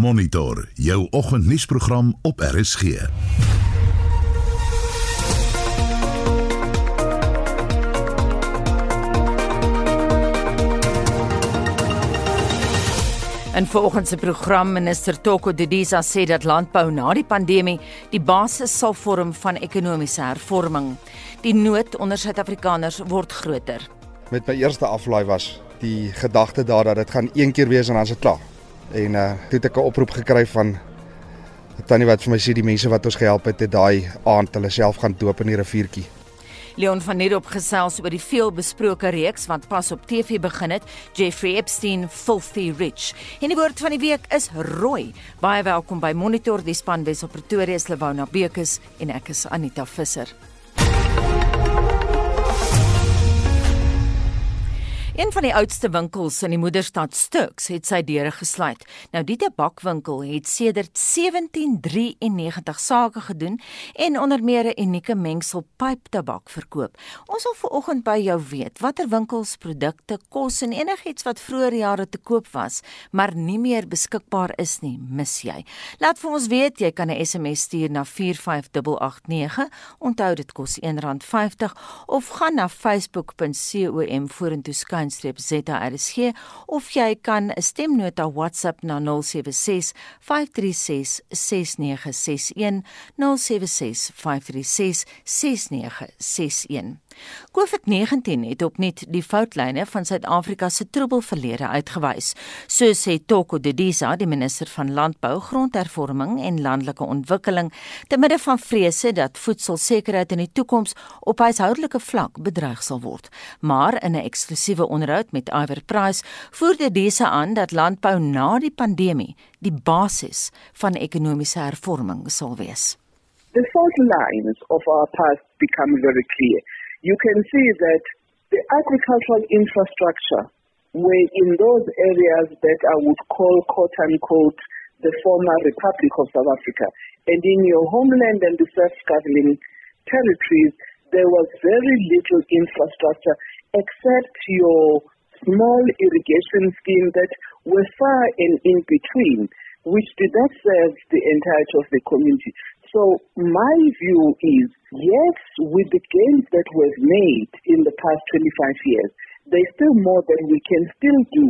Monitor jou oggendnuusprogram op RSG. In volgens se program minister Toko Didiza sê dat landbou na die pandemie die basis sal vorm van ekonomiese hervorming. Die nood onder Suid-Afrikaners word groter. Met my eerste aflaai was die gedagte daar dat dit gaan een keer wees en dan is dit klaar. En uh toe het ek 'n oproep gekry van tannie wat vir my sê die mense wat ons gehelp het het daai aand hulle self gaan doop in die riviertjie. Leon van Nierop gesels oor die veelbesproke reeks wat pas op TV begin het, Jeffrey Epstein Filthy Rich. En die woord van die week is rooi. Baie welkom by Monitor die span Wes op Pretoria se Lewona Bekes en ek is Anita Visser. Een van die oudste winkels in die moederstad Sturks het sy deure gesluit. Nou die tabakwinkel het sedert 1793 sake gedoen en onder meer 'n unieke mengsel pyptabak verkoop. Ons wil vanoggend by jou weet watter winkels, produkte, kos en enigiets wat vroeër jare te koop was, maar nie meer beskikbaar is nie, mis jy. Laat vir ons weet, jy kan 'n SMS stuur na 45889. Onthou dit kos R1.50 of gaan na facebook.com vorentoe skyn ZRSG of jy kan 'n stemnota WhatsApp na 076 536 6961 076 536 6961 COVID-19 het opnuut die foutlyne van Suid-Afrika se troebelverlede uitgewys. So sê Toko Didiza, die minister van Landbou, Grondhervorming en Landelike Ontwikkeling, te midde van vrese dat voedselsekerheid in die toekoms op huishoudelike vlak bedreig sal word. Maar in 'n eksklusiewe onderhoud met Iver Price, voer Didiza aan dat landbou na die pandemie die basis van ekonomiese hervorming sal wees. The fault lines of our past become very clear. You can see that the agricultural infrastructure were in those areas that I would call quote unquote the former Republic of South Africa. And in your homeland and the self-governing territories, there was very little infrastructure except your small irrigation scheme that were far and in between, which did not serve the entirety of the community. So my view is, yes, with the gains that were made in the past 25 years, there's still more that we can still do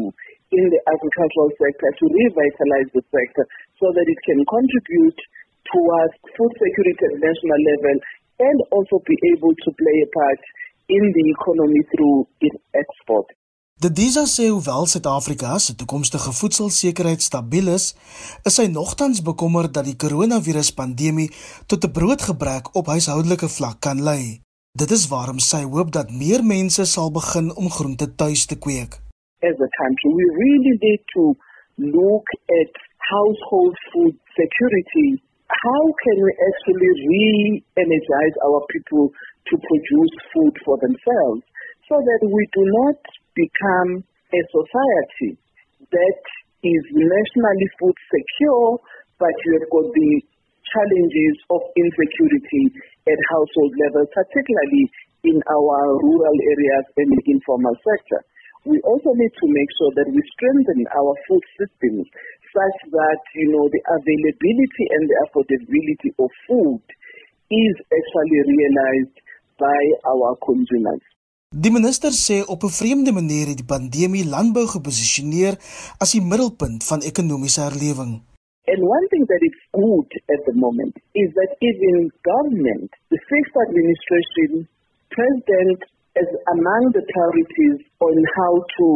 in the agricultural sector to revitalize the sector so that it can contribute towards food security at national level and also be able to play a part in the economy through its export. Die DISA sê hoewel Suid-Afrika se toekomstige voedselsekerheid stabiel is, is hy nogtans bekommerd dat die koronaviruspandemie tot 'n broodgebrek op huishoudelike vlak kan lei. Dit is waarom sy hoop dat meer mense sal begin om groente tuis te kweek. As a country, we really need to look at household food security. How can we actually re-energize our people to produce food for themselves so that we do not become a society that is nationally food secure, but you have got the challenges of insecurity at household level, particularly in our rural areas and the informal sector. We also need to make sure that we strengthen our food systems such that, you know, the availability and the affordability of food is actually realized by our consumers. Die minister sê op 'n vreemde manier het die pandemie landbou geposisioneer as die middelpunt van ekonomiese herlewing. And one thing that is good at the moment is that even government, the fifth administration, president is among the priorities on how to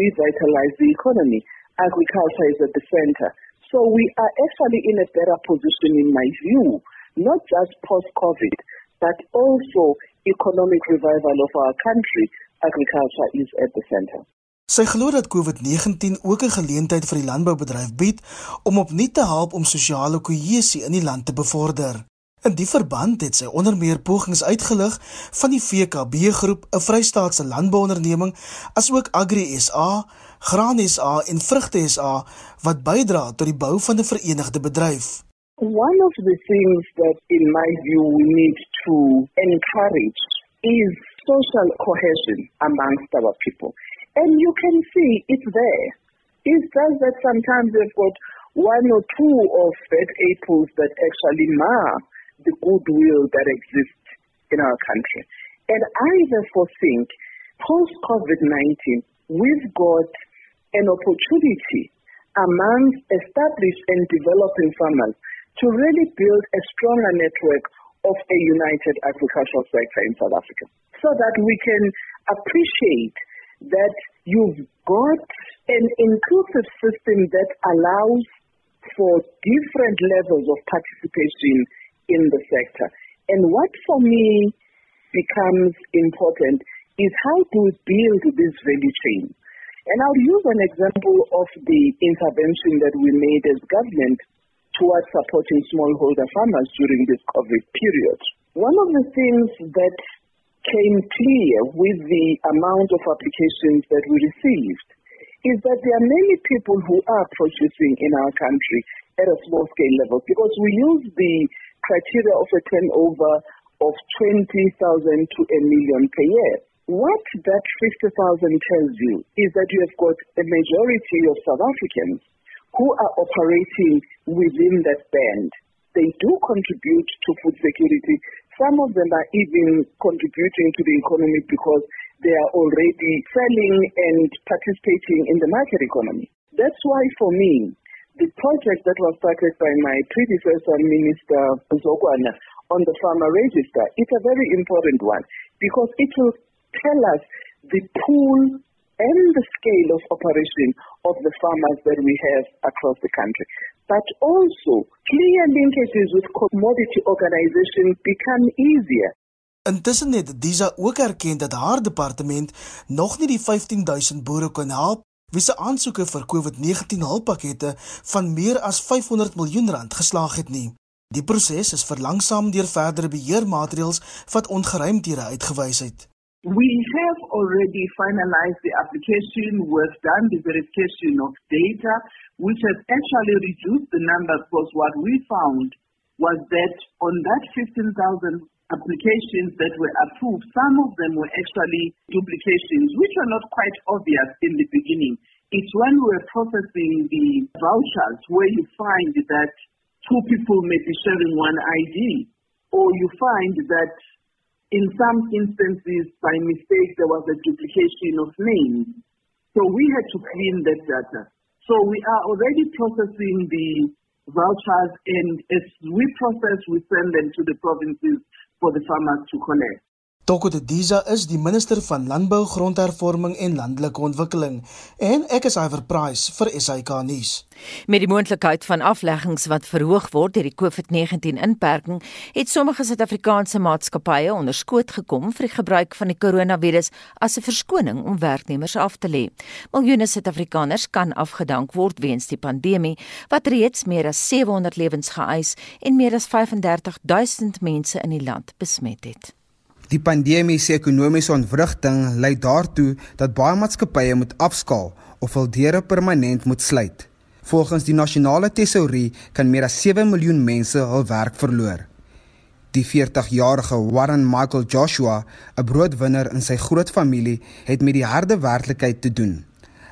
revitalize the economy. Agriculture is at the center. So we are actually in a better position in my view, not just post-COVID, but also economic revival of our country, agriculture is at the center. Sy glo dat COVID-19 ook 'n geleentheid vir die landboubedryf bied om opnuut te help om sosiale kohesie in die land te bevorder. In die verband het sy onder meer pogings uitgelig van die VKB groep, 'n Vrystaatse landbouonderneming, asook Agri SA, Graan SA en Vrugte SA wat bydra tot die bou van 'n verenigde bedryf. One of the things that, in my view, we need to encourage is social cohesion amongst our people. And you can see it's there. It's just that sometimes we've got one or two of bad apples that actually mar the goodwill that exists in our country. And I therefore think post COVID 19, we've got an opportunity amongst established and developing farmers to really build a stronger network of a united agricultural sector in South Africa so that we can appreciate that you've got an inclusive system that allows for different levels of participation in the sector. And what for me becomes important is how to build this value chain. And I'll use an example of the intervention that we made as government towards supporting smallholder farmers during this COVID period. One of the things that came clear with the amount of applications that we received is that there are many people who are producing in our country at a small scale level because we use the criteria of a turnover of 20,000 to a million per year. What that 50,000 tells you is that you have got a majority of South Africans who are operating within that band. They do contribute to food security. Some of them are even contributing to the economy because they are already selling and participating in the market economy. That's why, for me, the project that was started by my predecessor, Minister Zogwana, on the farmer register, it's a very important one because it will tell us the pool and the scale of operation of the farmers that we have across the country. But also, clear linkages with commodity organizations become easier. Intussen het Disa ook erken dat haar departement nog nie die 15000 boere kon help wie se aansoeke vir COVID-19 hulppakkette van meer as 500 miljoen rand geslaag het nie. Die proses is verlangsaam deur verdere beheermaatreëls wat ongeruimthede uitgewys het. We have already finalized the application. We've done the verification of data, which has actually reduced the number because what we found was that on that 15,000 applications that were approved, some of them were actually duplications, which were not quite obvious in the beginning. It's when we were processing the vouchers where you find that two people may be sharing one ID, or you find that in some instances, by mistake, there was a duplication of names. So we had to clean that data. So we are already processing the vouchers, and as we process, we send them to the provinces for the farmers to collect. De Diza is die minister van Landbou, Grondhervorming en Landelike Ontwikkeling en ek is Iver Price vir SAK nuus. Met die moontlikheid van afleggings wat verhoog word deur die COVID-19 inperking, het sommige Suid-Afrikaanse maatskappye onderskoot gekom vir die gebruik van die koronavirus as 'n verskoning om werknemers af te lê. Miljoene Suid-Afrikaners kan afgedank word weens die pandemie wat reeds meer as 700 lewens geëis en meer as 35 000 mense in die land besmet het. Die pandemie se ekonomiese ontwrigting lei daartoe dat baie maatskappye moet afskaal of hul deure permanent moet sluit. Volgens die nasionale tesourie kan meer as 7 miljoen mense hul werk verloor. Die 40-jarige Warren Michael Joshua, 'n broodwinner in sy groot familie, het met die harde werklikheid te doen.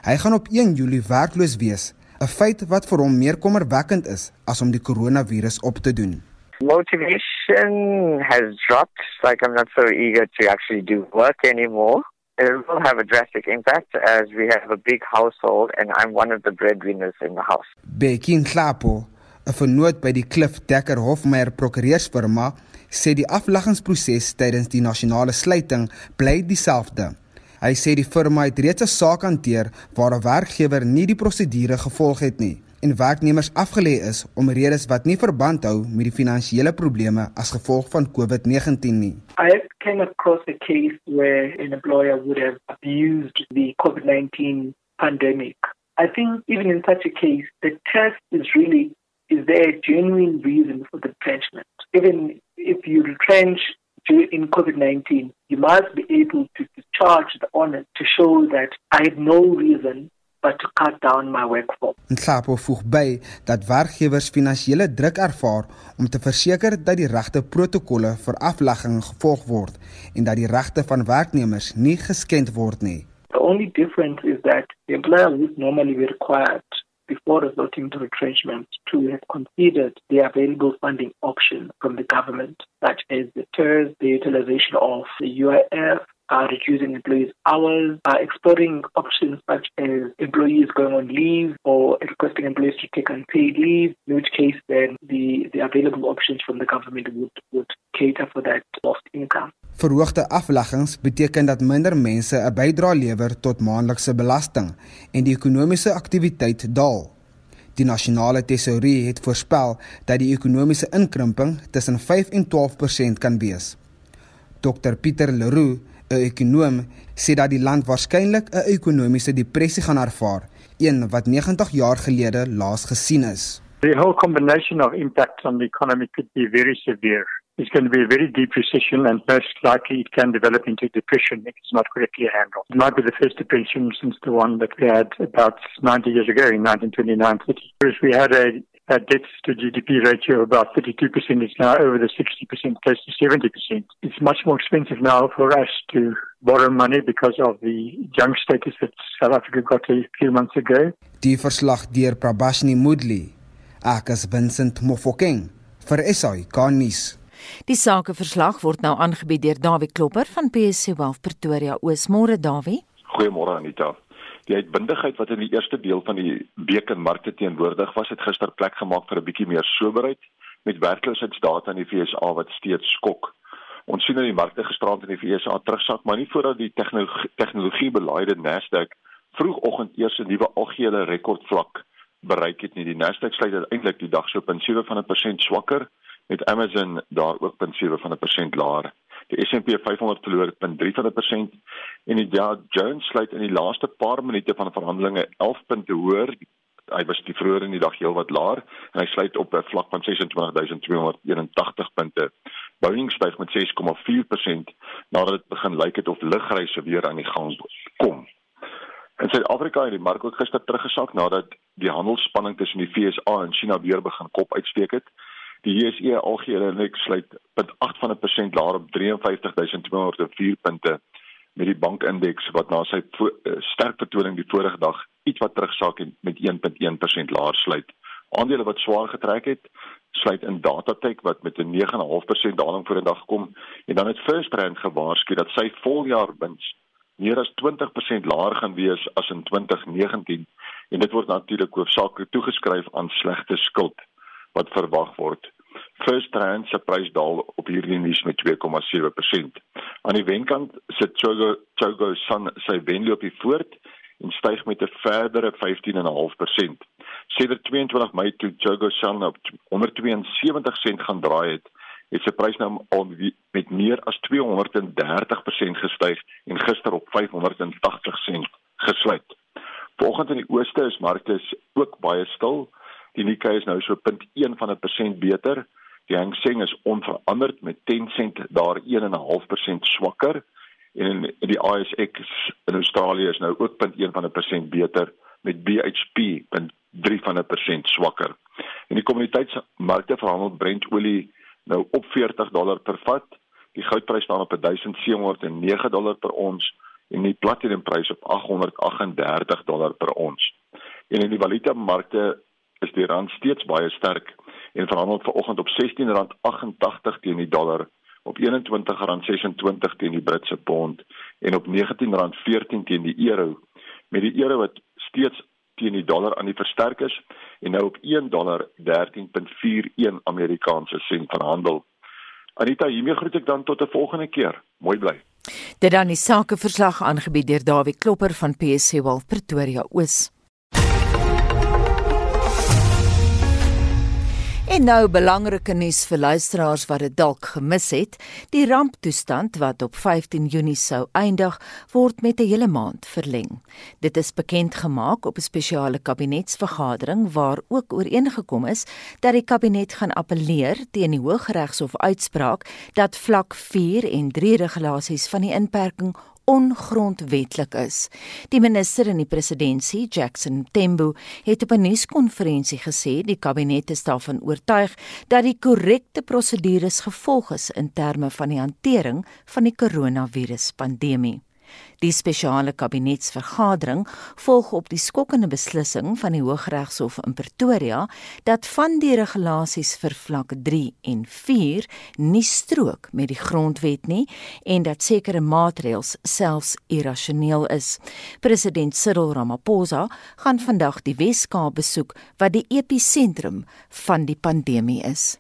Hy gaan op 1 Julie werkloos wees, 'n feit wat vir hom meer kommerwekkend is as om die koronavirus op te doen. Motivation has dropped. Like I'm not so eager to actually do work anymore. It will have a drastic impact as we have a big household and I'm one of the breadwinners in the house. Bekin Klapo, 'n vernoot by die Cliff Dekker Hofmeyer Prokureursfirma, sê die afleggingsproses tydens die nasionale sluiting bly dieselfde. Hy sê die firma het reeds 'n saak hanteer waar 'n werkgewer nie die prosedure gevolg het nie en werknemers afgelê is om redes wat nie verband hou met die finansiële probleme as gevolg van COVID-19 nie. I came across a case where an employer would have abused the COVID-19 pandemic. I think even in such a case, the test is really is there a genuine reason for the retrenchment? Even if you retrench in COVID-19, you must be able to discharge the honor to show that I had no reason but to cut down my workforce. Nhlapo voeg by dat werkgewers finansiële druk ervaar om te verseker dat die regte protokolle vir aflegging gevolg word en dat die regte van werknemers nie geskend word nie. The only difference is that the employer would normally be required before resorting to retrenchment to have considered the available funding options from the government, such as the TERS, the utilization of the UIF, uh, reducing employees' hours, uh, exploring options such as employees going on leave or requesting employees to take unpaid leave, in which case then the, the available options from the government would, would cater for that lost income. Verhoogde afleggings beteken dat minder mense 'n bydrae lewer tot maandelikse belasting en die ekonomiese aktiwiteit daal. Die nasionale tesourie het voorspel dat die ekonomiese inkrimping tussen 5 en 12% kan wees. Dr Pieter Leroux 'n ekonom sê dat die land waarskynlik 'n ekonomiese depressie gaan ervaar, een wat 90 jaar gelede laas gesien is. The whole combination of impacts on the economy could be very severe. It's going to be a very deep recession and most likely it can develop into depression if it's not correctly handled. It might be the first depression since the one that we had about 90 years ago in 1929-30. Whereas we had a uh, debt to GDP ratio of about 32% is now over the 60%, close to 70%. It's much more expensive now for us to borrow money because of the young status that South Africa got a few months ago. Die verslag deur Prabashni Mudli, Akas Vincent Mofokeng vir SAI Kanis. Die sakeverslag word nou aangebied deur Dawie Klopper van PSC Wealth Pretoria. Oosmôre Dawie. Goeiemôre Anita. Die uitbundigheid wat in die eerste deel van die week in markte teenwoordig was, het gister plek gemaak vir 'n bietjie meer soberheid met werkloosheidsdata in die VSA wat steeds skok. Ons sien dat die markte gisterand in die VSA terugsak, maar nie voordat die tegnologie tegnologiebeleide Nasdaq vroegoggend eers 'n nuwe algehele rekordvlak bereik het nie. Die Nasdaq sluit uiteindelik die dag so 0.7% swakker met Amazon daar ook 0.7% laer. Die S&P 500 verloor 0.3% en die Dow Jones sluit in die laaste paar minute van verhandelinge 11 punte hoër. Hy was die vroeër in die dag heelwat laer en hy sluit op 'n vlak van 26281 punte. Boeing styg met 6,4% nadat dit begin lyk het of lugreise weer aan die gang kom. In Suid-Afrika het die mark ook gister teruggesak nadat die handelsspanning tussen die FSA en China weer begin kop uitsteek het. Die JSE algehele indeks sluit 0.8 van 'n persent laer op 53204 punte met die bankindeks wat na sy eh, sterk vertoning die vorige dag iets wat terugsak en met 1.1% laer sluit. Aandele wat swaar getrek het, sluit in Datatech wat met 'n 9.5% daling voor die dag kom en dan het First Rand gewaarsku dat sy voljaar wins meer as 20% laer gaan wees as in 2019 en dit word natuurlik hoofsaaklik toegeskryf aan slegte skuld wat verwag word. First Trans se prys daal op hierdie nuus met 2,7%. Aan die wenkant sit Chogo Chogo Sun sy wenloopie voort en styg met 'n verdere 15,5%. Sedert 22 Mei toe Chogo Sun op 172 sent gaan draai het, het sy prys nou al met meer as 230% gestyg en gister op 580 sent gesluit. Vanoggend in die ooste is markte ook baie stil. Die Nikkei is nou so 0.1 van 'n persent beter. Die Hang Seng is onveranderd met 10 sent daar 1.5% swakker en die ASX in Australië is nou ook 0.1 van 'n persent beter met BHP 0.3 van 'n persent swakker. En die kommoditeitsmarkte verhandel Brent olie nou op 40 dollar per vat. Die goudprys staan op 1709 dollar per ons en die platinumprys op 838 dollar per ons. En in die valuta markte is die rand steeds baie sterk en verhandel vanoggend op R16.88 teen die dollar, op R21.26 teen die Britse pond en op R19.14 teen die euro. Met die euro wat steeds teen die dollar aan die versterk is en nou op $1.13.41 Amerikaanse sent verhandel. Anita, hiermee groet ek dan tot 'n volgende keer. Mooi bly. Dit dan die sakeverslag aangebied deur Dawie Klopper van PSC Wealth Pretoria Oos. En nou belangrike nuus vir luisteraars wat dit dalk gemis het. Die ramptoestand wat op 15 Junie sou eindig, word met 'n hele maand verleng. Dit is bekend gemaak op 'n spesiale kabinetsvergadering waar ook ooreengekom is dat die kabinet gaan appeleer teen die Hooggeregshof uitspraak dat vlak 4 en 3 regulasies van die inperking ongrondwetlik is. Die minister in die presidentskap, Jackson Tembo, het op 'n nuuskonferensie gesê die kabinet is daarvan oortuig dat die korrekte prosedures gevolg is in terme van die hantering van die koronaviruspandemie. Die spesiale kabinetsvergadering volg op die skokkende beslissing van die Hooggeregshof in Pretoria dat van die regulasies vir vlak 3 en 4 nie strook met die grondwet nie en dat sekere maatreëls selfs irrasioneel is. President Cyril Ramaphosa gaan vandag die Wes-Kaap besoek wat die episentrum van die pandemie is.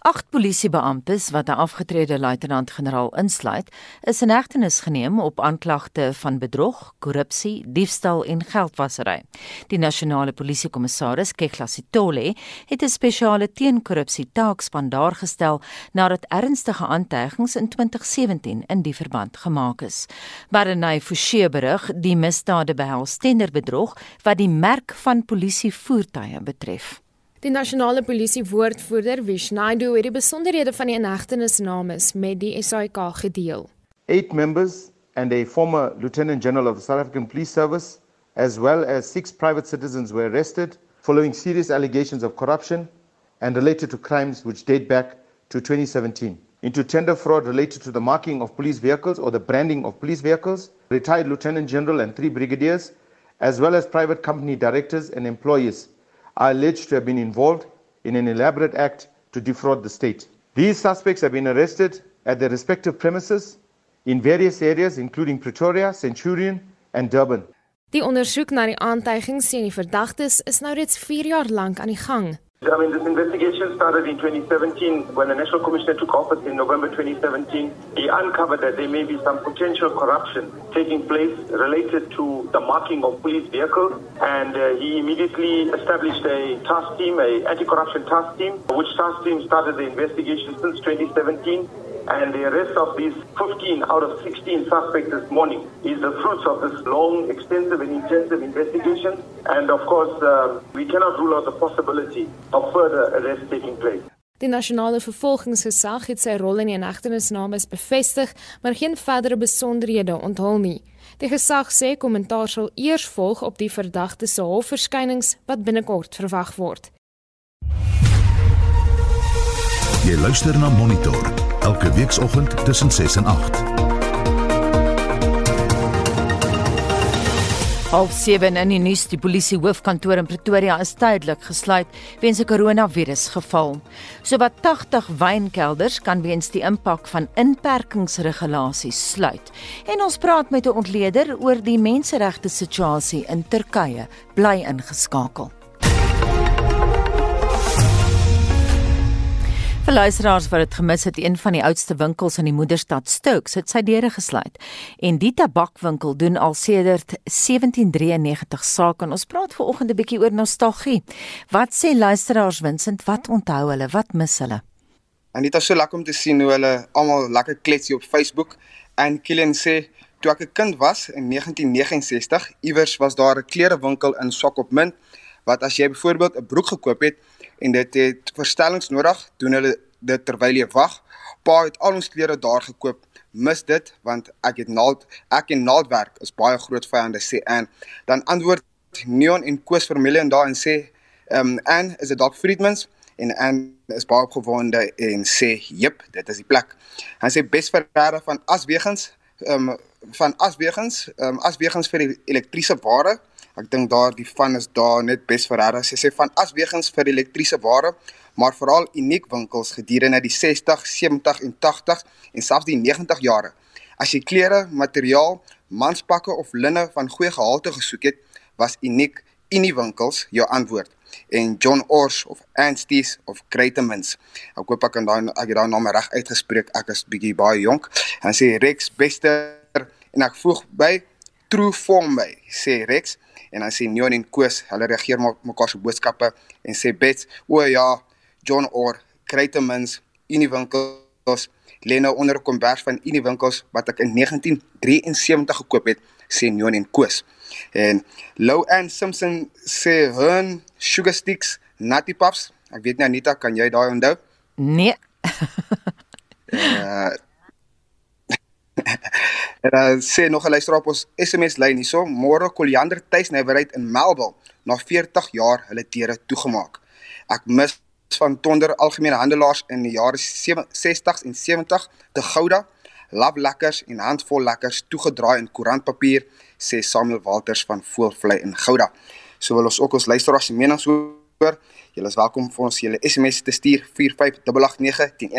Agt polisiebeamptes wat 'n afgetrede luitenant-generaal insluit, is in hegtenis geneem op aanklagte van bedrog, korrupsie, diefstal en geldwasery. Die nasionale polisiekommissaris, Kekla Sitole, het 'n spesiale teenkorrupsie taakspan daar gestel nadat ernstige aantuigings in 2017 in die verband gemaak is. Barenay Forsie berig die misdade behels tenderbedrog wat die merk van polisievoertuie betref. Die nasionale polisie woordvoerder Vishnaidu het die besonderhede van die inhegtenisnames met die SAIK gedeel. Eight members and a former lieutenant general of the South African Police Service as well as six private citizens were arrested following serious allegations of corruption and related to crimes which date back to 2017 into tender fraud related to the marking of police vehicles or the branding of police vehicles retired lieutenant general and three brigadiers as well as private company directors and employees are alleged to have been involved in an elaborate act to defraud the state. These suspects have been arrested at their respective premises in various areas including Pretoria, Centurion and Durban. Die ondersoek na die aantuigings sien die verdagtes is nou reeds 4 jaar lank aan die gang. I mean, this investigation started in 2017 when the National Commissioner took office in November 2017. He uncovered that there may be some potential corruption taking place related to the marking of police vehicles. And uh, he immediately established a task team, a anti-corruption task team, which task team started the investigation since 2017 and the arrest of these 15 out of 16 suspects this morning is the fruits of this long, extensive and intensive investigation. And of course, uh, we cannot rule out the possibility of further arrests taking place. Die nasionale vervolgingsgesag het sy rol in die inhegtenisnames bevestig, maar geen verdere besonderhede onthul nie. Die gesag sê kommentaar sal eers volg op die verdagte se hofverskynings wat binnekort verwag word. Jy luister na Monitor elke weekoggend tussen 6 en 8. Half 7 in die nuus, die polisie hoofkantoor in Pretoria is tydelik gesluit weens 'n koronavirus geval. Sowat 80 wynkelders kan weens die impak van inperkingsregulasies sluit. En ons praat met 'n ontleder oor die menseregte situasie in Turkye. Bly ingeskakel. Vir luisteraars wat dit gemis het, een van die oudste winkels in die moederstad Stokes het sy deure gesluit. En die tabakwinkel doen al sedert 1793 sake. En ons praat veraloggend 'n bietjie oor nostalgie. Wat sê luisteraars Vincent? Wat onthou hulle? Wat mis hulle? En dit is so lekker om te sien hoe hulle almal lekker kletsie op Facebook. En Killian sê toe ek 'n kind was in 1969, iewers was daar 'n klerewinkel in Swakopmund wat as jy byvoorbeeld 'n broek gekoop het en dit het verstellings nodig, doen hulle dit terwyl jy wag. Pa het al ons klere daar gekoop. Mis dit want ek het naald ek en naaldwerk is baie groot vyande sê en dan antwoord Neon en Koos familie en daar en sê ehm um, en is dit dalk Friedmans en en is baie opgewonde en sê jep dit is die plek. Hy sê besverrader van aswegens ehm um, van aswegens ehm um, aswegens vir die elektriese ware Ek dink daar die van is daar net bes hulle. Sy sê van aswegens vir elektriese ware, maar veral uniek winkels gedurende die 60, 70 en 80 en selfs die 90 jare. As jy klere, materiaal, manspakke of linne van goeie gehalte gesoek het, was uniek unie winkels jou antwoord. En John Ors of Ansties of Kreitemans. Ek hoop ek kan daai ek het daai naam reg uitgespreek. Ek is bietjie baie jonk. En sê Rex Bester en ek voeg by True Form by sê Rex en dan sê Neon en Koos, hulle reageer mekaar se boodskappe en sê Bets, o ja, John Or, Kreitemans, Uniwinkels, lê nou onder 'n kombers van Uniwinkels wat ek in 1973 gekoop het, sê Neon en Koos. En Lou Ann Simpson sê hun sugar sticks, nutty puffs. Ek weet nie Anita, kan jy daai onthou? Nee. uh, En dan uh, sê nog 'n luisteraar op ons SMS lyn hierso, môre Koliander tuisnywerheid in Melville na 40 jaar hulle deure toegemaak. Ek mis van Tonder algemene handelaars in die jare 60s en 70 te Gouda. love lekkers en handvol lekkers toegedraai in koerantpapier, sê Samuel Walters van Voelvlei in Gouda. So wil ons ook ons luisteraars se menings hoor. Julle is welkom vir ons julle SMS te stuur 45889 teen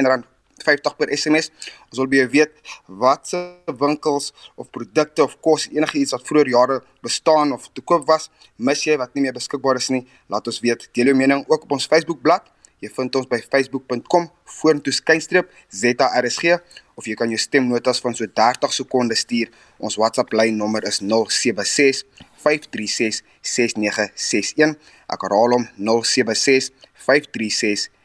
R1.50 per SMS. Ons wil baie weet watse winkels of produkte of kos enigiets wat vroeër jare bestaan of te koop was, mis jy wat nie meer beskikbaar is nie. Laat ons weet. Deel jou mening ook op ons Facebookblad Jy vind ons by facebook.com vorentoe skynstreep ZARSG of jy kan jou stemnotas van so 30 sekondes stuur. Ons WhatsApp lyn nommer is 076 536 6961. Ek herhaal hom 076 536 6961.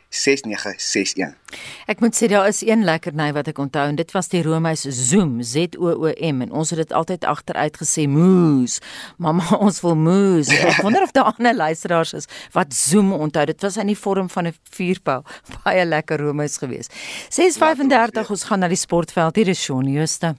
Ek moet sê daar is een lekkerny wat ek onthou en dit was die Romeis Zoom Z O O M en ons het dit altyd agteruit gesê moes. Mamma ons wil moes. Ek wonder of daar ander luisteraars is wat Zoom onthou. Dit was in die vorm van 'n vuurpyl. Baie lekker Romeis geweest. 6:35 ons gaan na die sportveld hier is Shaun Jooste.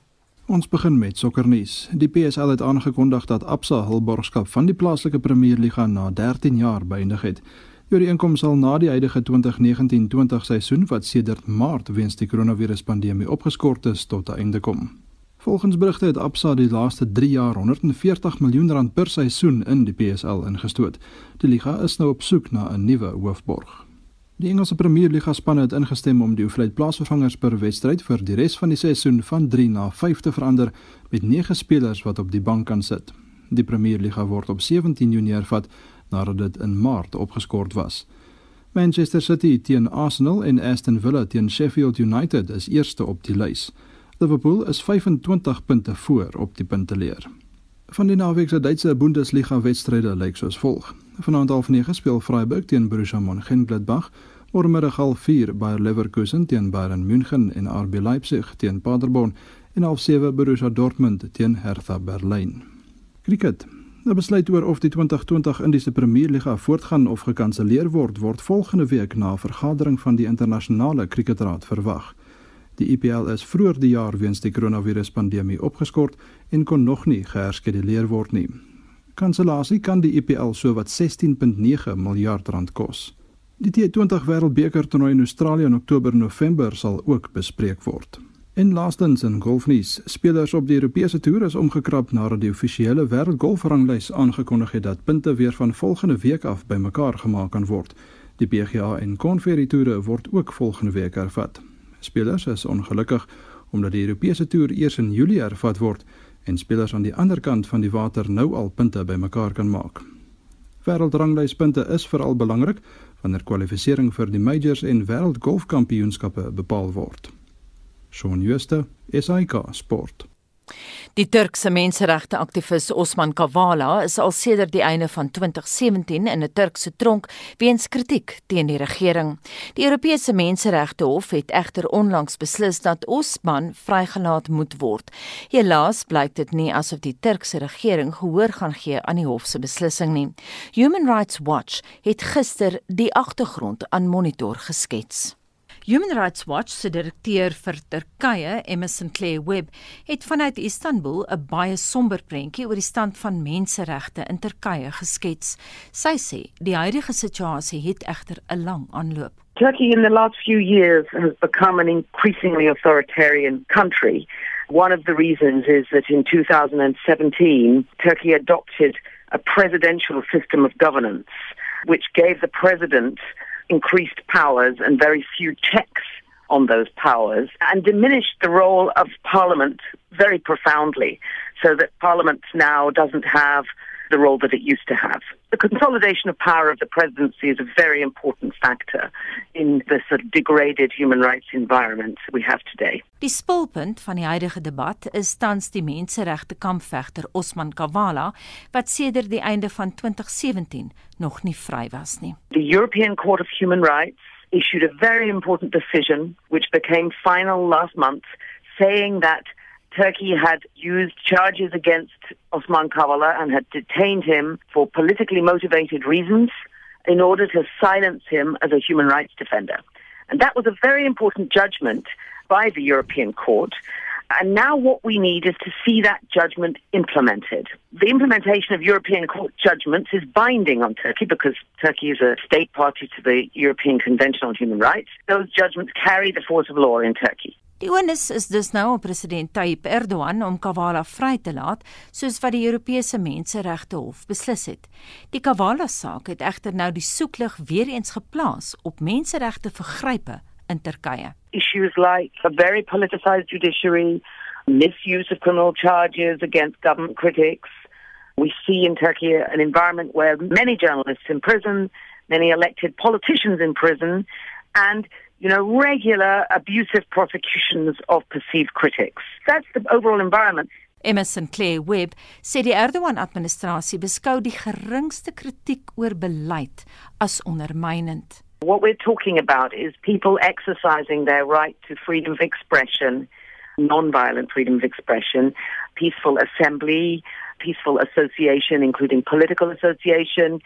Ons begin met sokkernuus. Die PSL het aangekondig dat Absa hul borgskap van die plaaslike Premierliga na 13 jaar beëindig het. Hierdie inkom sal na die huidige 2019-20 seisoen wat sedert Maart weens die koronaviruspandemie opgeskort is tot 'n einde kom. Volgens berigte het Absa die laaste 3 jaar 140 miljoen rand per seisoen in die PSL ingestoot. Die liga is nou op soek na 'n nuwe hoofborg. Die Engelse Premier Liga spanne het ingestem om die hoeveelheid plaasvervangers per wedstryd vir die res van die seisoen van 3 na 5 te verander met 9 spelers wat op die bank kan sit. Die Premier Liga word op 17 Junie hervat nadat dit in Maart opgeskort was. Manchester City teen Arsenal en Aston Villa teen Sheffield United is eerste op die lys. Liverpool is 25 punte voor op die punteleer. Van die naweek se Duitse Bundesliga wedstryde lyk soos volg. Vanaand half 9 speel Freiburg teen Borussia Mönchengladbach, morgenmiddag half 4 Bayer Leverkusen teen Bayern München en RB Leipzig teen Paderborn en half 7 Borussia Dortmund teen Hertha Berlin. Kriket. 'n Besluit oor of die 2020 Indiese Premierliga voortgaan of gekanselleer word, word volgende week na 'n vergadering van die internasionale kriketraad verwag. Die IPL is vroeër die jaar weens die koronaviruspandemie opgeskort en kon nog nie geherskeduleer word nie. Kansellasie kan die IPL sowat 16.9 miljard rand kos. Die T20 Wêreldbeker toernooi in Australië in Oktober-November sal ook bespreek word. En laastens in golfnuus, spelers op die Europese toer is omgekrap nadat die offisiële wêreldgolfranglys aangekondig het dat punte weer van volgende week af bymekaar gemaak kan word. Die PGA en Konferensie toere word ook volgende week hervat. Spelers is ongelukkig omdat die Europese toer eers in Julie hervat word en spelers aan die ander kant van die water nou al punte bymekaar kan maak. Wêreldranglyspunte is veral belangrik wanneer kwalifikasie vir die majors en wêreldgolfkampioenskappe bepaal word. Shaun Schuster, SAK Sport. Die Turkse menseregte aktivis Osman Kavala is al sedert die einde van 2017 in 'n Turkse tronk weens kritiek teen die regering. Die Europese Menseregte Hof het egter onlangs beslis dat Osman vrygelaat moet word. Helaas blyk dit nie asof die Turkse regering gehoor gaan gee aan die hof se beslissing nie. Human Rights Watch het gister die agtergrond aan Monitor geskets. Human Rights Watch se direkteur vir Turkye, Emerson Claire Webb, het vanuit Istanbul 'n baie somber prentjie oor die stand van menseregte in Turkye geskets. Sy sê die huidige situasie het egter 'n lang aanloop. Turkey in the last few years has become an increasingly authoritarian country. One of the reasons is that in 2017 Turkey adopted a presidential system of governance which gave the president increased powers and very few checks on those powers and diminished the role of Parliament very profoundly so that Parliament now doesn't have the role that it used to have. The consolidation of power of the presidency is a very important factor in the sort of degraded human rights environment we have today. Die spulpunt van die huidige debat is tans die menseregte kampvegter Osman Kavala wat sedert die einde van 2017 nog nie vry was nie. The European Court of Human Rights issued a very important decision which became final last month saying that Turkey had used charges against Osman Kavala and had detained him for politically motivated reasons in order to silence him as a human rights defender. And that was a very important judgment by the European Court. And now what we need is to see that judgment implemented. The implementation of European Court judgments is binding on Turkey because Turkey is a state party to the European Convention on Human Rights. Those judgments carry the force of law in Turkey. Die onus is dus nou op president Tayyip Erdogan om Kavala vry te laat, soos wat die Europese Menseregte Hof beslis het. Die Kavala saak het egter nou die soeklig weer eens geplaas op menseregte vergrype in Turkye. Issues like a very politicized judiciary, misuse of criminal charges against government critics. We see in Turkey an environment where many journalists in prison, many elected politicians in prison, and you know, regular abusive prosecutions of perceived critics. That's the overall environment. Emerson Clay Webb sê die Erdogan-administrasie beskou die geringste kritiek oor beleid as ondermynend. What we're talking about is people exercising their right to freedom of expression, non-violent freedom of expression, peaceful assembly, peaceful association including political association,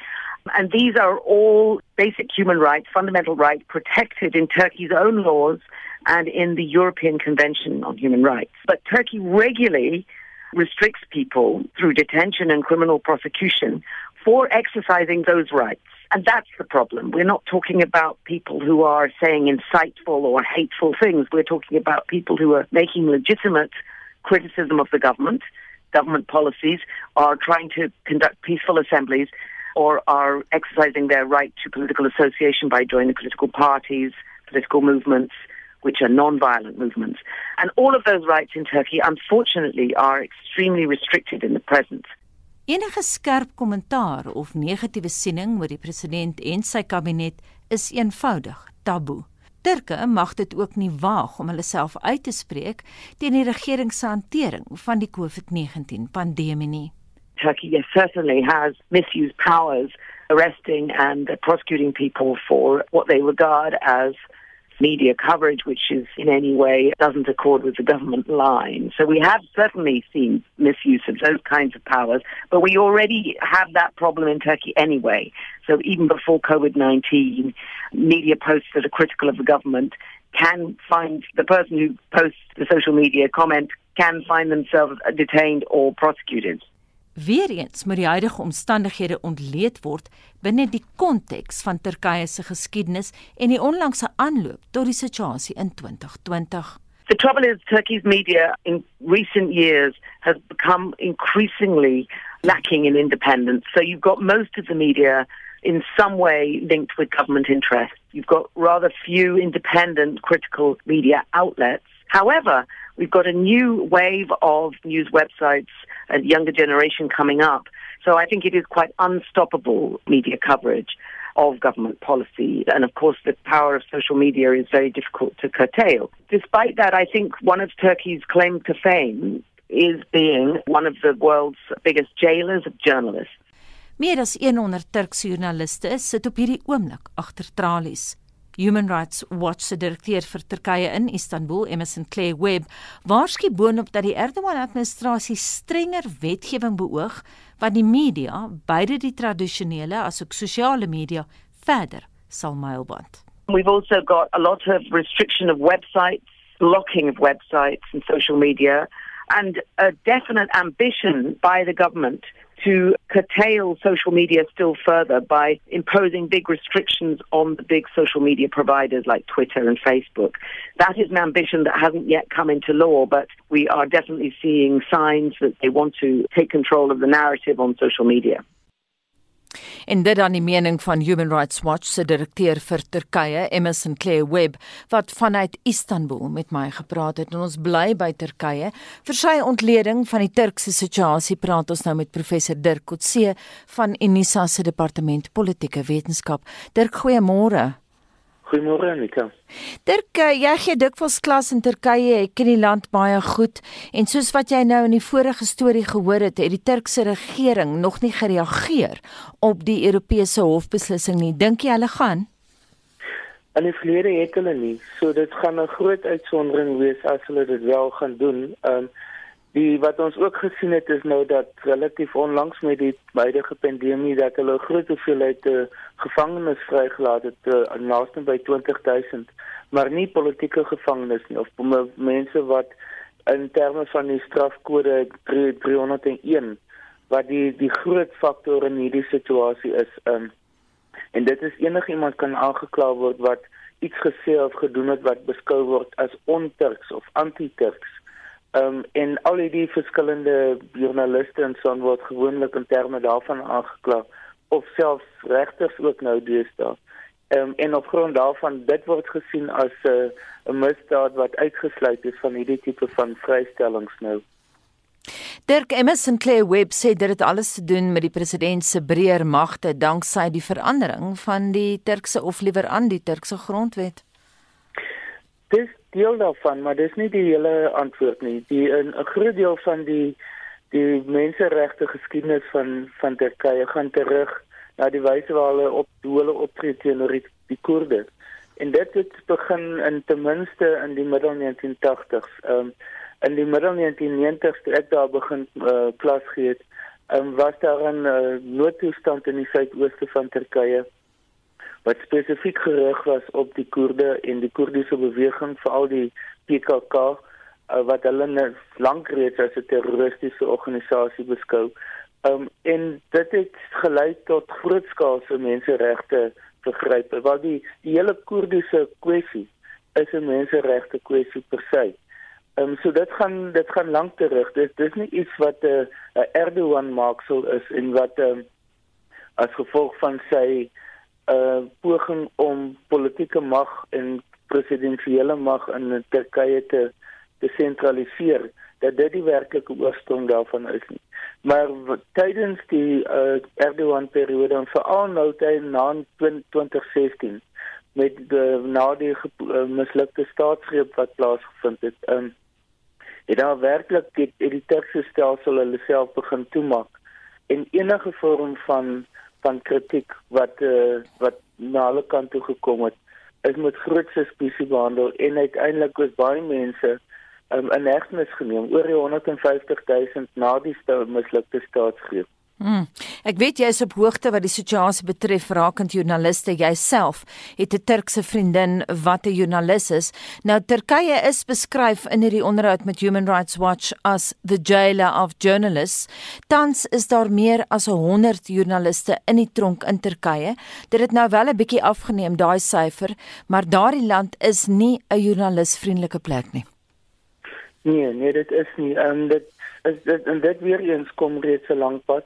And these are all basic human rights, fundamental rights protected in Turkey's own laws and in the European Convention on Human Rights. But Turkey regularly restricts people through detention and criminal prosecution for exercising those rights. And that's the problem. We're not talking about people who are saying insightful or hateful things. We're talking about people who are making legitimate criticism of the government, government policies, are trying to conduct peaceful assemblies or are exercising their right to political association by joining political parties, political movements, which are non-violent movements. And all of those rights in Turkey, unfortunately, are extremely restricted in the present. Enige skerp kommentaar of negatiewe siening oor die president en sy kabinet is eenvoudig taboe. Turke mag dit ook nie waag om hulle self uit te spreek teen die regering se hantering van die COVID-19 pandemie nie. Turkey yes, certainly has misused powers, arresting and prosecuting people for what they regard as media coverage, which is in any way doesn't accord with the government line. So we have certainly seen misuse of those kinds of powers, but we already have that problem in Turkey anyway. So even before COVID 19, media posts that are critical of the government can find the person who posts the social media comment can find themselves detained or prosecuted. Weereens moet die huidige omstandighede ontleed word binne die konteks van Turkye se geskiedenis en die onlangse aanloop tot die situasie in 2020. The trouble is Turkey's media in recent years has become increasingly lacking in independence. So you've got most of the media in some way linked with government interests. You've got rather few independent critical media outlets. However, we've got a new wave of news websites and younger generation coming up. So I think it is quite unstoppable media coverage of government policy. And of course, the power of social media is very difficult to curtail. Despite that, I think one of Turkey's claim to fame is being one of the world's biggest jailers of journalists. Meer as 100 Turkse joernaliste sit op hierdie oomblik agter tralies. Human Rights Watch se direkteur vir Turkye in Istanbul, Emerson Clay Webb, waarsku boonop dat die Erdogan-administrasie strenger wetgewing beoog wat die media, beide die tradisionele asook sosiale media, verder sal mylband. We've also got a lot of restriction of websites, blocking of websites and social media and a definite ambition by the government to curtail social media still further by imposing big restrictions on the big social media providers like Twitter and Facebook. That is an ambition that hasn't yet come into law, but we are definitely seeing signs that they want to take control of the narrative on social media. En dit dan die mening van Human Rights Watch se direkteur vir Turkye, Emerson Clay Webb, wat vanuit Istanbul met my gepraat het. En ons bly by Turkye. Vir sy ontleding van die Turkse situasie praat ons nou met professor Dirk Kotse van Unisa se departement politieke wetenskap. Dirk, goeiemôre. Goeiemôre Anika. Dirk, eh, jy gee dikwels klas in Turkye, ek ken die land baie goed en soos wat jy nou in die vorige storie gehoor het, het die Turkse regering nog nie gereageer op die Europese hofbeslissing nie. Dink jy hulle gaan? In die verlede het hulle nie, so dit gaan 'n groot uitsondering wees as hulle dit wel gaan doen. Ehm um, Die wat ons ook gesien het is nou dat relatief onlangs met die huidige pandemie dat hulle groot hoeveelheid uh, gevangenes vrygelaat het uh, naaste by 20000 maar nie politieke gevangenes nie of mense wat in terme van die strafkode 301 wat die die groot faktor in hierdie situasie is um, En dit is enigiemand kan aangekla word wat iets gesê of gedoen het wat beskou word as on-Turks of anti-Turks. Ehm um, en al die verskillende joernaliste en so word gewoonlik in terme daarvan aangekla of selfs regters ook nou deesdae. Ehm um, en op grond daarvan dit word gesien as 'n uh, 'n misdaad wat uitgesluit is van hierdie tipe van vrystellings nou. Dirk Emerson Clay Webb sê dit het alles te doen met die president se breër magte danksy die verandering van die Turkse of liewer aan die Turkse grondwet. Dis deel daarvan, maar dis nie die hele antwoord nie. Die 'n groot deel van die die menseregte geskiedenis van van Turkye gaan terug na die wyse waar hulle op hulle optree teenoor die, die Koerde. En dit het begin in ten minste in die middel 1980s. Ehm um, in die middel 1990s toe ek daar begin uh, klas gee het, um, was daar 'n uh, noodtoestand in die suidooste van Turkye wat spesifiek gerig was op die Koerde en die Koerdiese beweging, veral die PKK uh, wat hulle lank reeds as 'n terroristiese organisasie beskou. Um, en dit het gelei tot grootskaalse menseregte vergrype. Wat die die hele Koerdiese kwessie is 'n menseregte kwessie per se. Ehm um, so dit gaan dit gaan lank terug. Dit dis nie iets wat 'n uh, uh, Erdogan maaksel is en wat ehm um, as gevolg van sy uh poging om politieke mag en presidensiële mag in Turkye te te sentraliseer dat dit die werklike oorsprong daarvan is nie. Maar tydens die uh, Erdogan periode en veral nou tydens na 2016 met die na die uh, mislukte staatsgreep wat plaasgevind het, um, het daar werklik die editeurs stelsel hulle self begin toemaak en enige vorm van van kritiek wat uh, wat na hulle kant toe gekom het is met groot suspisie behandel en uiteindelik was baie mense um, in hegtenis geneem oor die 150 000 na die mislukte staatsgreep. Hmm. Ek weet jy is op hoogte wat die situasie betref rakend joernaliste jouself het 'n Turkse vriendin wat 'n joernalis is. Nou Turkye is beskryf in hierdie onderhoud met Human Rights Watch as the jailer of journalists. Tans is daar meer as 100 joernaliste in die tronk in Turkye. Dit het nou wel 'n bietjie afgeneem daai syfer, maar daardie land is nie 'n journalisvriendelike plek nie. Nee, nee, dit is nie. Ehm um, dit is dit en dit weer eens kom reeds 'n lang pad.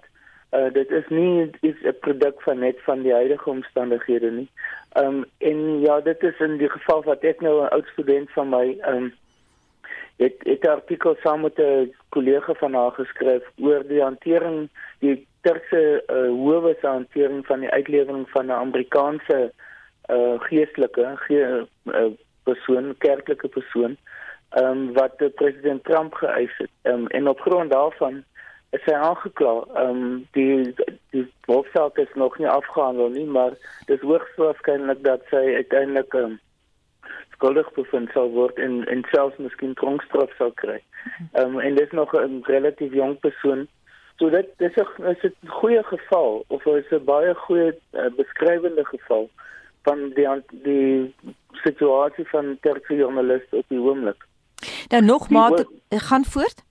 Uh dit is nie iets 'n produk van net van die huidige omstandighede nie. Ehm um, en ja, dit is in die geval wat ek nou 'n oud student van my ehm um, het het 'n artikel saam met 'n kollega van haar geskryf oor die hantering die Turkse uh howe se hantering van die uitlewering van 'n Amerikaanse uh geestelike ge, uh, persoon, kerklike persoon ehm um, wat president Trump geëis het. Ehm um, en op grond daarvan is hy aangekla. Ehm um, die die hofsaak is nog nie afgehandel nie, maar dit hoogs waarskynlik dat sy uiteindelik ehm um, skuldig bevind sal word en en selfs miskien tronkstraf sal kry. Ehm um, en dit is nog 'n relatief jong persoon. So dit dis 'n is 'n goeie geval of is 'n baie goeie uh, beskrywende geval van die die situasie van terwyl journaliste op die oomblik. Nou nog maar gaan voort.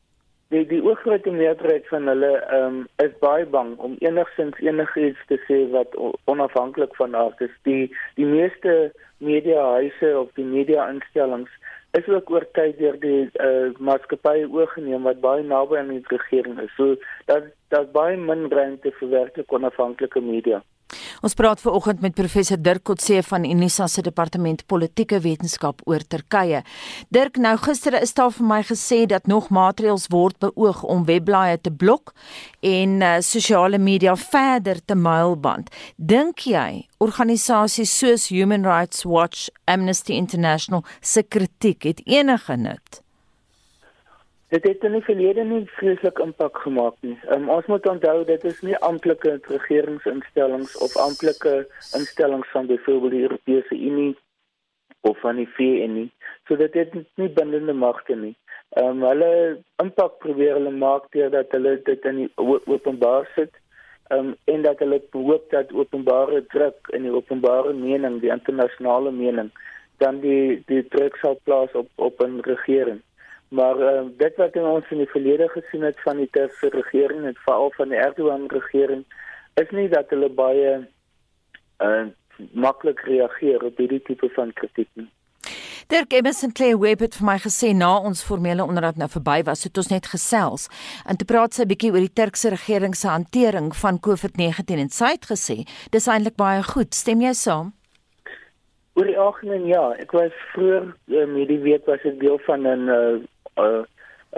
Die die oorgrootste meerderheid van hulle um, is baie bang om enigsins enigiets te sê wat onafhanklik van aard is. Die die meeste mediahuise of die media-instellings is ook oor tyd deur die uh, maatskappye oorgeneem wat baie naby aan die regering is. So dat dat baie min ruimte vir werklik onafhanklike media. Ons praat ver oggend met professor Dirk Kotse van Unisa se departement politieke wetenskap oor Turkye. Dirk, nou gister is daar vir my gesê dat nog maatreëls word beoog om webblaaie te blok en uh, sosiale media verder te muilband. Dink jy organisasies soos Human Rights Watch, Amnesty International se kritiek het enige nut? Dit het in die verlede nie vreeslik impak gemaak nie. Um, ons moet onthou dit is nie amptelike regeringsinstellings of amptelike instellings van byvoorbeeld die Europese Unie of van die VN nie. So dit het nie bindende magte nie. Ehm um, hulle impak probeer hulle maak deurdat hulle dit in die openbaar sit. Ehm um, en dat hulle hoop dat openbare druk in die openbare mening, die internasionale mening, dan die die druk sal plaas op op 'n regering. Maar uh, dit wat ons in die verlede gesien het van die Turkse regering en veral van die Erdogan regering is nie dat hulle baie uh, maklik reageer op hierdie tipe van kritiek nie. Dirk Emerson Clay Webb het vir my gesê na ons formele onderhoud nou verby was, het ons net gesels. En te praat sy 'n bietjie oor die Turkse regering se hantering van COVID-19 en sy het gesê dis eintlik baie goed. Stem jy saam? Oor die algemeen ja, ek was vroeër um, hierdie week was ek deel van 'n uh, 'n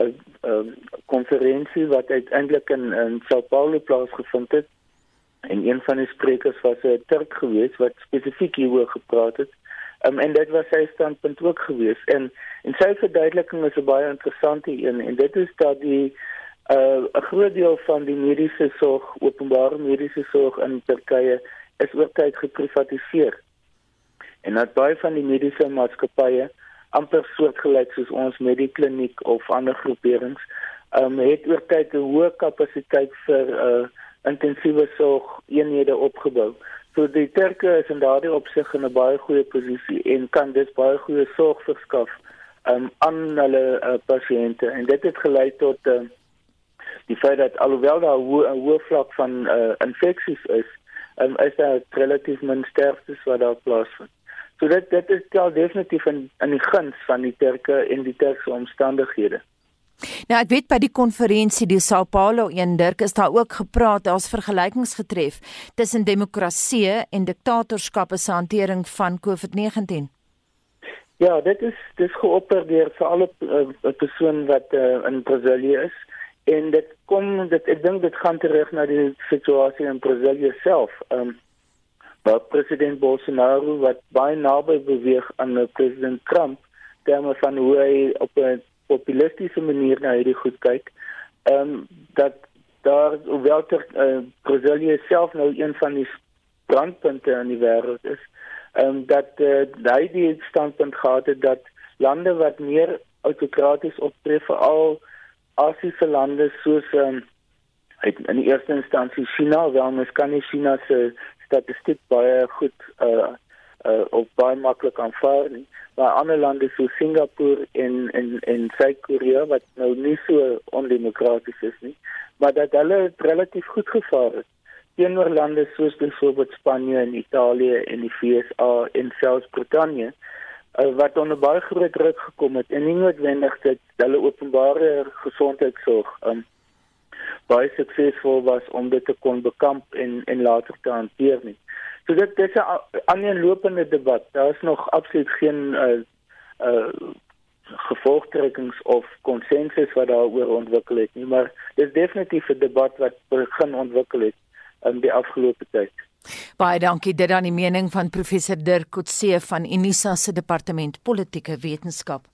uh, uh, konferensie wat uiteindelik in in São Paulo plaasgevind het. En een van die sprekers was 'n Turk geweest wat spesifiek hieroor gepraat het. Um, en dit was sy standpunt ook geweest en en sy verduideliking is 'n baie interessante een en dit is dat die uh, 'n groot deel van die mediese sorg, openbare mediese sorg in Turkye is oor tyd geprivatiseer. En dat baie van die mediese maatskappye amper soortgelyk soos ons Medikliniek of ander groeperings, um, het oor tyd 'n hoë kapasiteit vir uh, intensiewe sorg eenhede opgebou. So die Turke is in daardie opsig in 'n baie goeie posisie en kan dus baie goeie sorg verskaf um, aan hulle uh, pasiënte en dit het gelei tot uh, die feit dat alhoewel daar 'n hoë, hoë vlak van uh, infeksies is, um, is daar relatief min sterftes wat daar plaasvind. So dit dit is wel definitief in in die guns van die Turke en die Turkse omstandighede. Nou ek weet by die konferensie die Sao Paulo een Dirk is daar ook gepraat, daar's vergelykings getref tussen demokrasie en diktatorskap se hantering van COVID-19. Ja, dit is dis geopper deur vir alle uh, persoon wat uh, in Brasilië is en dit kom dit ek dink dit gaan terug na die situasie in Brasilië self. Ehm um, waar president Bolsonaro wat baie naby beweeg aan president Trump terme van hoe hy op 'n populistiese manier na hierdie goed kyk. Ehm um, dat daar hoewel ter uh, Brasilië self nou een van die brandpunte in die wêreld is, ehm um, dat uh, hy die standpunt gehad het dat lande wat meer autokraties optree veral Asiëse lande soos ehm um, in die eerste instansie China, wel mens kan nie China se statistiek baie goed uh uh op baie maklik aanvaar nie. Maar ander lande so Singapore en en en Suid-Korea wat nou nie so ondemokraties is nie, maar dat hulle relatief goed gevaar het. Teenoor lande soos byvoorbeeld Spanje en Italië en die VSA en selfs Brittanje uh, wat onder baie groot druk gekom het en nie noodwendig dat hulle openbare gesondheidsorg um, baie suksesvol was om dit te kon bekamp en en later te hanteer nie. So dit dis 'n aaneenlopende debat. Daar is nog absoluut geen uh uh gevolgtrekkings of konsensus wat daaroor ontwikkel het nie, maar dis definitief 'n debat wat begin ontwikkel het in die afgelope tyd. Baie dankie dit aan die mening van professor Dirk Kotse van Unisa se departement politieke wetenskap.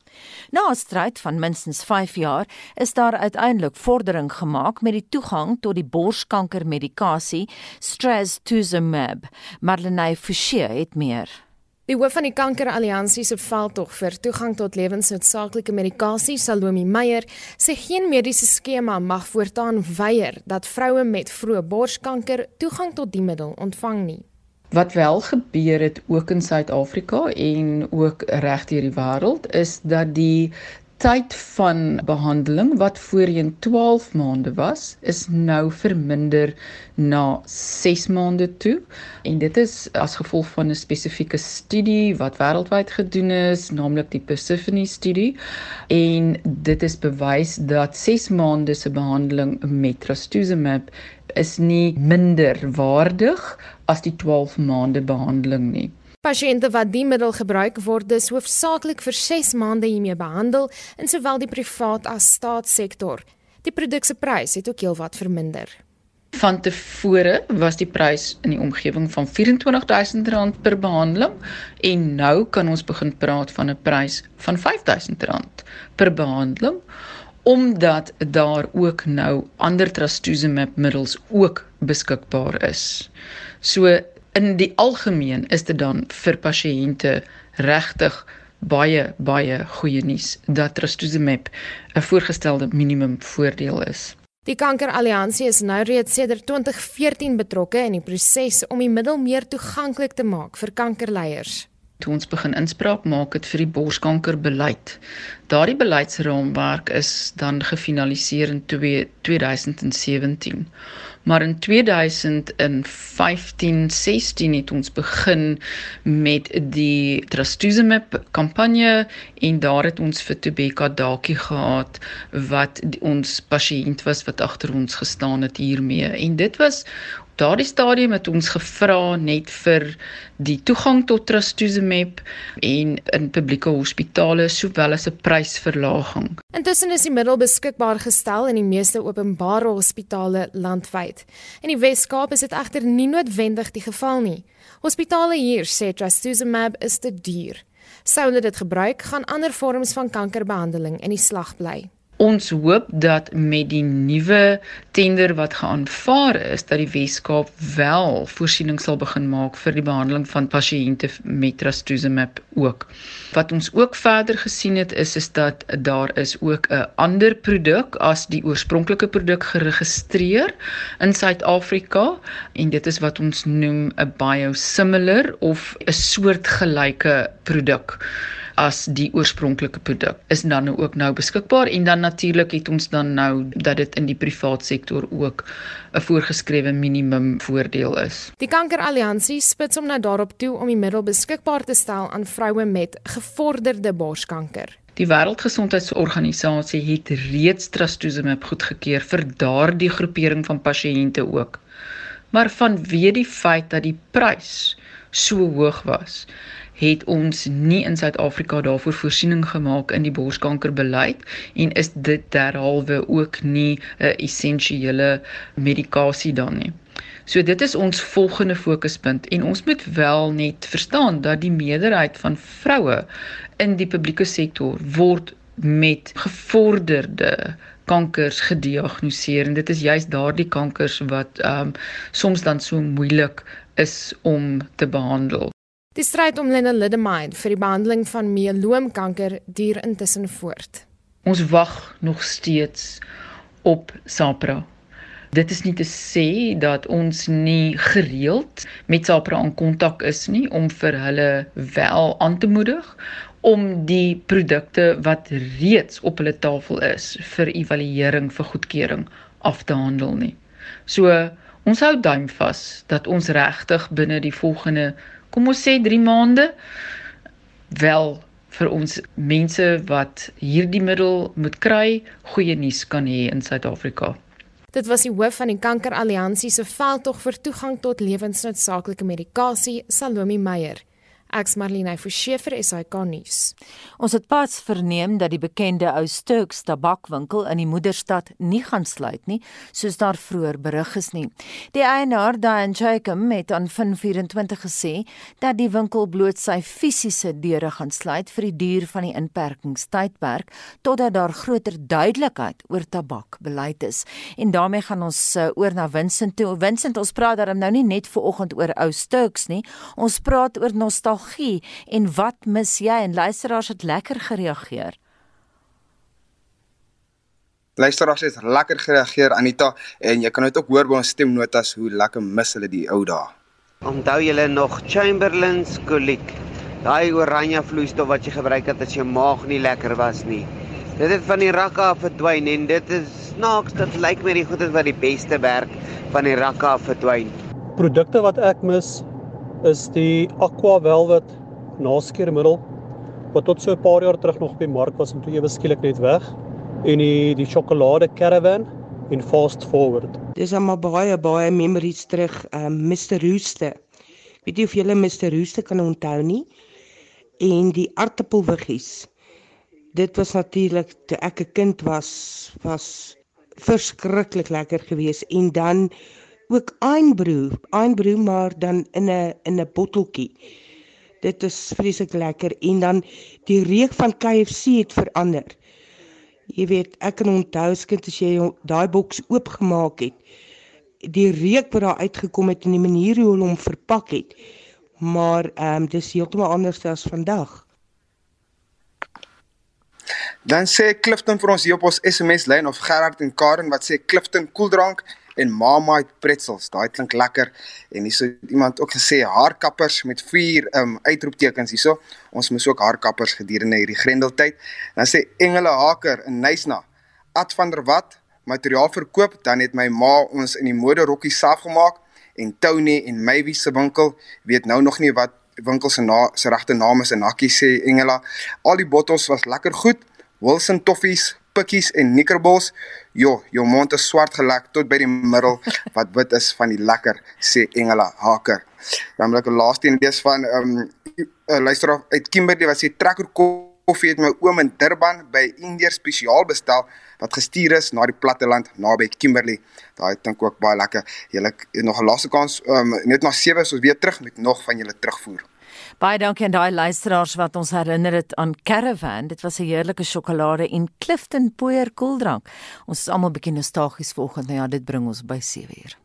Na 'n stryd van minstens 5 jaar is daar uiteindelik vordering gemaak met die toegang tot die borskankermedikasie Trastuzumab. Marlenae Forsie het meer. Die hoof van die Kankeralliansie se veldtog vir toegang tot lewensnoodsaaklike medikasie, Salome Meyer, sê geen mediese skema mag voortaan weier dat vroue met vroeë borskanker toegang tot die middel ontvang nie. Wat wel gebeur het ook in Suid-Afrika en ook reg deur die wêreld is dat die tyd van behandeling wat voorheen 12 maande was, is nou verminder na 6 maande toe. En dit is as gevolg van 'n spesifieke studie wat wêreldwyd gedoen is, naamlik die Persephone studie. En dit is bewys dat 6 maande se behandeling met trastuzumab is nie minder waardig as die 12 maande behandeling nie. Pasiënte wat die middel gebruik word, is hoofsaaklik vir 6 maande hiermee behandel in sowel die privaat as staatssektor. Die produk se prys het ook heelwat verminder. Van tevore was die prys in die omgewing van R24000 per behandeling en nou kan ons begin praat van 'n prys van R5000 per behandeling omdat daar ook nou ander trastuzumab-middels ook beskikbaar is. So in die algemeen is dit dan vir pasiënte regtig baie baie goeie nuus dat trastuzumab 'n voorgestelde minimum voordeel is. Die Kankeralliansie is nou reeds sedert 2014 betrokke in die proses om die middel meer toeganklik te maak vir kankerleiers. toe ons begin inspraak maak het vir die borskankerbeleid. Daardie beleidsraamwerk is dan gefinaliseer in 2017. Maar in 2015-16 het ons begin met die Trastuzumab kampanje en daar het ons vir Tobeka Dakie gehad wat die, ons pasiënt was wat agter ons gestaan het hiermee. En dit was daardie stadium het ons gevra net vir die toegang tot trastuzumab en in publieke hospitale sowel as 'n prysverlaging. Intussen is die middel beskikbaar gestel in die meeste openbare hospitale landwyd. In die Wes-Kaap is dit egter nie noodwendig die geval nie. Hospitale hier sê trastuzumab is te duur. Sou hulle dit gebruik, gaan ander vorms van kankerbehandeling in die slag bly. Ons hoop dat met die nuwe tender wat geaanvaar is dat die Weskaap wel voorsiening sal begin maak vir die behandeling van pasiënte met trastuzumab ook. Wat ons ook verder gesien het is is dat daar is ook 'n ander produk as die oorspronklike produk geregistreer in Suid-Afrika en dit is wat ons noem 'n biosimilar of 'n soortgelyke produk as die oorspronklike produk is dan nou ook nou beskikbaar en dan natuurlik het ons dan nou dat dit in die privaat sektor ook 'n voorgeskrewe minimum voordeel is. Die Kankeralliansie spits hom nou daarop toe om die middel beskikbaar te stel aan vroue met gevorderde borskanker. Die Wêreldgesondheidsorganisasie het reeds trastuzumab goedgekeur vir daardie groepering van pasiënte ook. Maar vanweë die feit dat die prys so hoog was, het ons nie in Suid-Afrika daarvoor voorsiening gemaak in die borskankerbeleid en is dit derhalwe ook nie 'n essensiële medikasie dan nie. So dit is ons volgende fokuspunt en ons moet wel net verstaan dat die meerderheid van vroue in die publieke sektor word met gevorderde kankers gediagnoseer en dit is juist daardie kankers wat ehm um, soms dan so moeilik is om te behandel. Die stryd om lenalidomide vir die behandeling van mieloomkanker duur intussen voort. Ons wag nog steeds op SAPRA. Dit is nie te sê dat ons nie gereeld met SAPRA in kontak is nie om vir hulle wel aan te moedig om die produkte wat reeds op hulle tafel is vir evaluering vir goedkeuring af te handel nie. So ons hou duim vas dat ons regtig binne die volgende kom ons sê 3 maande wel vir ons mense wat hierdie middel moet kry, goeie nuus kan hê in Suid-Afrika. Dit was die hoof van die Kankeralliansie se veldtog vir toegang tot lewensnoodsaaklike medikasie, Salome Meyer. Ek's Marlene Forsie vir SAK nuus. Ons het pas verneem dat die bekende ou Sturks tabakwinkel in die moederstad nie gaan sluit nie, soos daar vroeër berig is nie. Die eienaar, Diane Jacob, het aan Fin24 gesê dat die winkel bloot sy fisiese deure gaan sluit vir die duur van die inperkingstydperk totdat daar groter duidelikheid oor tabakbeleid is. En daarmee gaan ons uh, oor na Vincent toe. Vincent, ons praat daarom nou nie net ver oggend oor ou Sturks nie. Ons praat oor nostalgie nostalgie en wat mis jy en luisteraars het lekker gereageer. Luisteraars het lekker gereageer Anita en jy kan dit ook hoor by ons stemnotas hoe lekker mis hulle die ou dae. Onthou julle nog Chamberlain's Colic? Daai oranje vloeistof wat jy gebruik het as jou maag nie lekker was nie. Dit het van die rakke af verdwyn en dit is snaaks dit lyk my die goed is wat die beste werk van die rakke af verdwyn. Produkte wat ek mis is die Aqua Velvet naskeermiddel wat tot so 'n paar jaar terug nog op die mark was en toe ewe skielik net weg en die die sjokolade caravan en fast forward. Dis almal baie baie memories terug, um, ehm, Mr Rooster. Weet jy of julle Mr Rooster kan onthou nie? En die aartappelwiggies. Dit was natuurlik toe ek 'n kind was, was verskriklik lekker geweest en dan ook Einbrew, Einbrew maar dan in 'n in 'n botteltjie. Dit is vreeslik lekker en dan die reuk van KFC het verander. Jy weet, ek kan onthou skind as jy daai boks oopgemaak het, die reuk wat daar uitgekom het en die manier hoe hulle hom verpak het. Maar ehm um, dis heeltemal anders as vandag. Dan sê Clifton vir ons hier op ons SMS lyn of Gerard en Karen wat sê Clifton koeldrank en Marmite pretzels. Daai klink lekker. En hierso het iemand ook gesê haarkappers met vier um uitroeptekens hierso. Ons moes ook haarkappers gedurende hierdie grendeltyd. Dan sê Engele Haker in Nysna. Ad van der Walt materiaal verkoop, dan het my ma ons in die mode rokkies self gemaak en Tony en Maywie se winkel weet nou nog nie wat winkel se na se regte naam is en Hakkie sê Engela al die bottels was lekker goed Wilson Toffies pikkies en Knickerbols. Jo, jou mond is swart gelek tot by die middel wat wit is van die lekker, sê Engela Haker. Dan wil ek 'n laaste een lees van ehm um, 'n luisteraar uit Kimberley wat sê trekker koffie het my oom in Durban by Indeer spesiaal bestel wat gestuur is na die platteland naby Kimberley. Daai dink ook baie lekker. Julle nog 'n laaste kans um, net na 7 is ons weer terug met nog van julle terugvoer. Baie dankie aan daai luisteraars wat ons herinner het aan Caravan. Dit was 'n heerlike sjokolade en Clifton poeier koeldrank. Ons is almal bietjie nostalgies vanoggend. Nou ja, dit bring ons by 7 uur.